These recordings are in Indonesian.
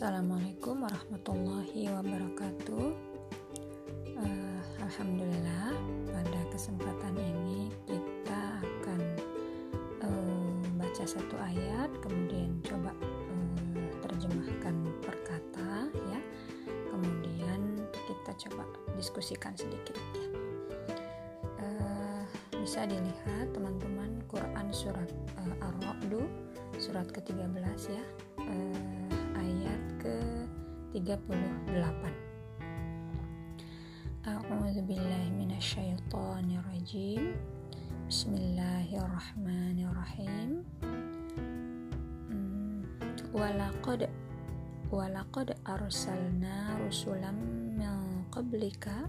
Assalamualaikum warahmatullahi wabarakatuh. Uh, Alhamdulillah, pada kesempatan ini kita akan uh, baca satu ayat, kemudian coba uh, terjemahkan per kata, ya. Kemudian kita coba diskusikan sedikit. Ya. Uh, bisa dilihat teman-teman Quran surat uh, Ar-Ra'd surat ke-13 ya. Uh, ke-38 A'udzu billahi minasyaitonir rajim Bismillahirrahmanirrahim. Hmm. Walaqad Walaqad arsalna rusulam min qablika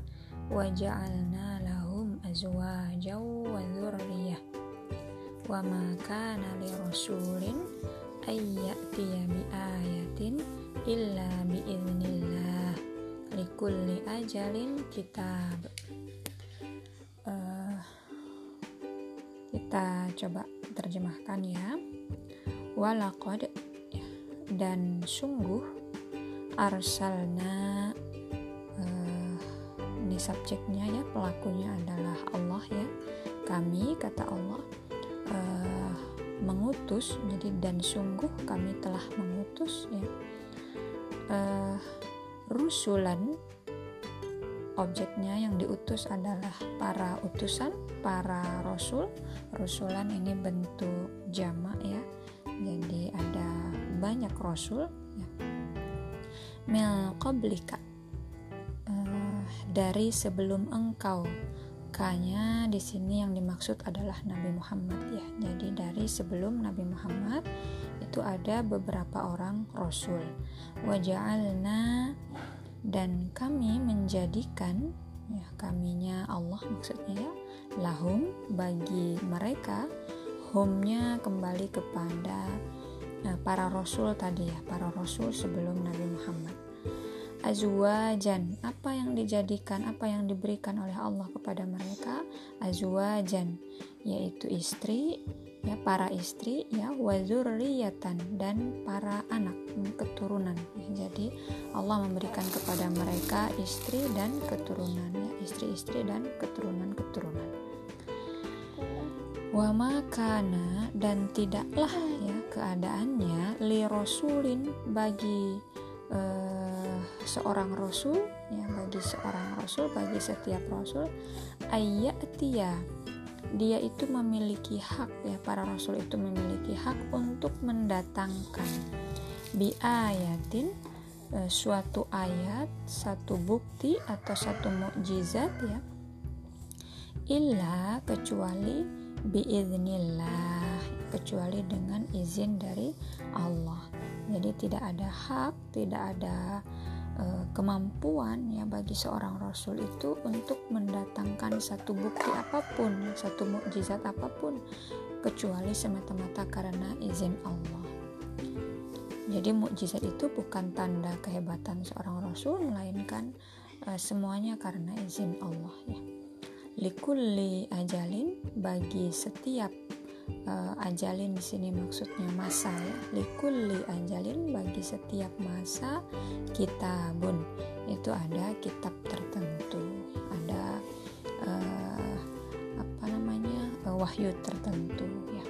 wa ja'alna lahum azwajan wa dzurriyyah wa ma kana li rasulin ayyatiya bi ayatin illa bi iznillah likulli ajalin kitab. Uh, kita coba terjemahkan ya. Walakod dan sungguh arsalna uh, ini subjeknya ya pelakunya adalah Allah ya. Kami kata Allah uh, mengutus jadi dan sungguh kami telah mengutus ya uh, rusulan objeknya yang diutus adalah para utusan para rasul. Rusulan ini bentuk jamak ya. Jadi ada banyak rasul ya. Mil qablika. Uh, dari sebelum engkau. Kanya di sini yang dimaksud adalah Nabi Muhammad ya. Jadi dari sebelum Nabi Muhammad itu ada beberapa orang rasul. Waja'alna dan kami menjadikan ya kaminya Allah maksudnya ya lahum bagi mereka humnya kembali kepada nah, para rasul tadi ya para rasul sebelum Nabi Muhammad azwajan apa yang dijadikan apa yang diberikan oleh Allah kepada mereka azwajan yaitu istri ya para istri ya wazurriyatan dan para anak keturunan. Ya, jadi Allah memberikan kepada mereka istri dan keturunan ya istri-istri dan keturunan-keturunan. Wa makana dan tidaklah ya keadaannya li rasulin bagi uh, seorang rasul ya bagi seorang rasul bagi setiap rasul ayatia dia itu memiliki hak ya para rasul itu memiliki hak untuk mendatangkan. Bi ayatin uh, suatu ayat satu bukti atau satu mukjizat ya. Illa kecuali biiznillah kecuali dengan izin dari Allah. Jadi tidak ada hak tidak ada kemampuan ya bagi seorang rasul itu untuk mendatangkan satu bukti apa pun satu mukjizat apa pun kecuali semata-mata karena izin Allah. Jadi mukjizat itu bukan tanda kehebatan seorang rasul melainkan uh, semuanya karena izin Allah ya. Likulli ajalin bagi setiap uh, ajalin di sini maksudnya masa ya likulli ajalin bagi setiap masa kitabun itu ada kitab tertentu ada uh, apa namanya uh, wahyu tertentu ya.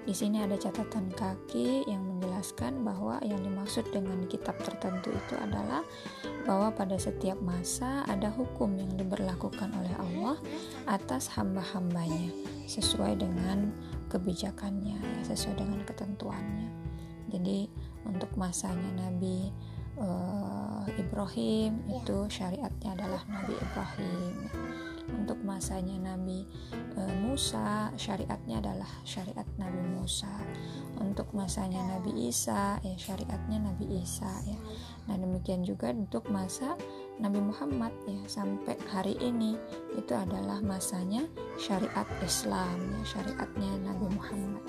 Di sini ada catatan kaki yang menjelaskan bahwa yang dimaksud dengan kitab tertentu itu adalah bahwa pada setiap masa ada hukum yang diberlakukan oleh Allah atas hamba-hambanya sesuai dengan kebijakannya ya sesuai dengan ketentuannya. Jadi untuk masanya Nabi uh, Ibrahim itu syariatnya adalah Nabi Ibrahim. Untuk masanya Nabi e, Musa syariatnya adalah syariat Nabi Musa. Untuk masanya Nabi Isa ya syariatnya Nabi Isa ya. Nah demikian juga untuk masa Nabi Muhammad ya sampai hari ini. Itu adalah masanya syariat Islam ya syariatnya Nabi Muhammad.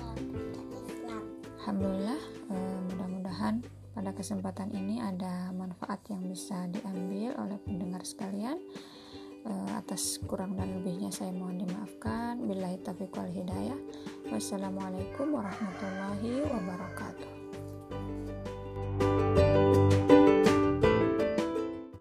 Alhamdulillah e, mudah-mudahan pada kesempatan ini ada manfaat yang bisa diambil oleh pendengar sekalian. Uh, atas kurang dan lebihnya saya mohon dimaafkan. Billahi taufiq wal hidayah. Wassalamualaikum warahmatullahi wabarakatuh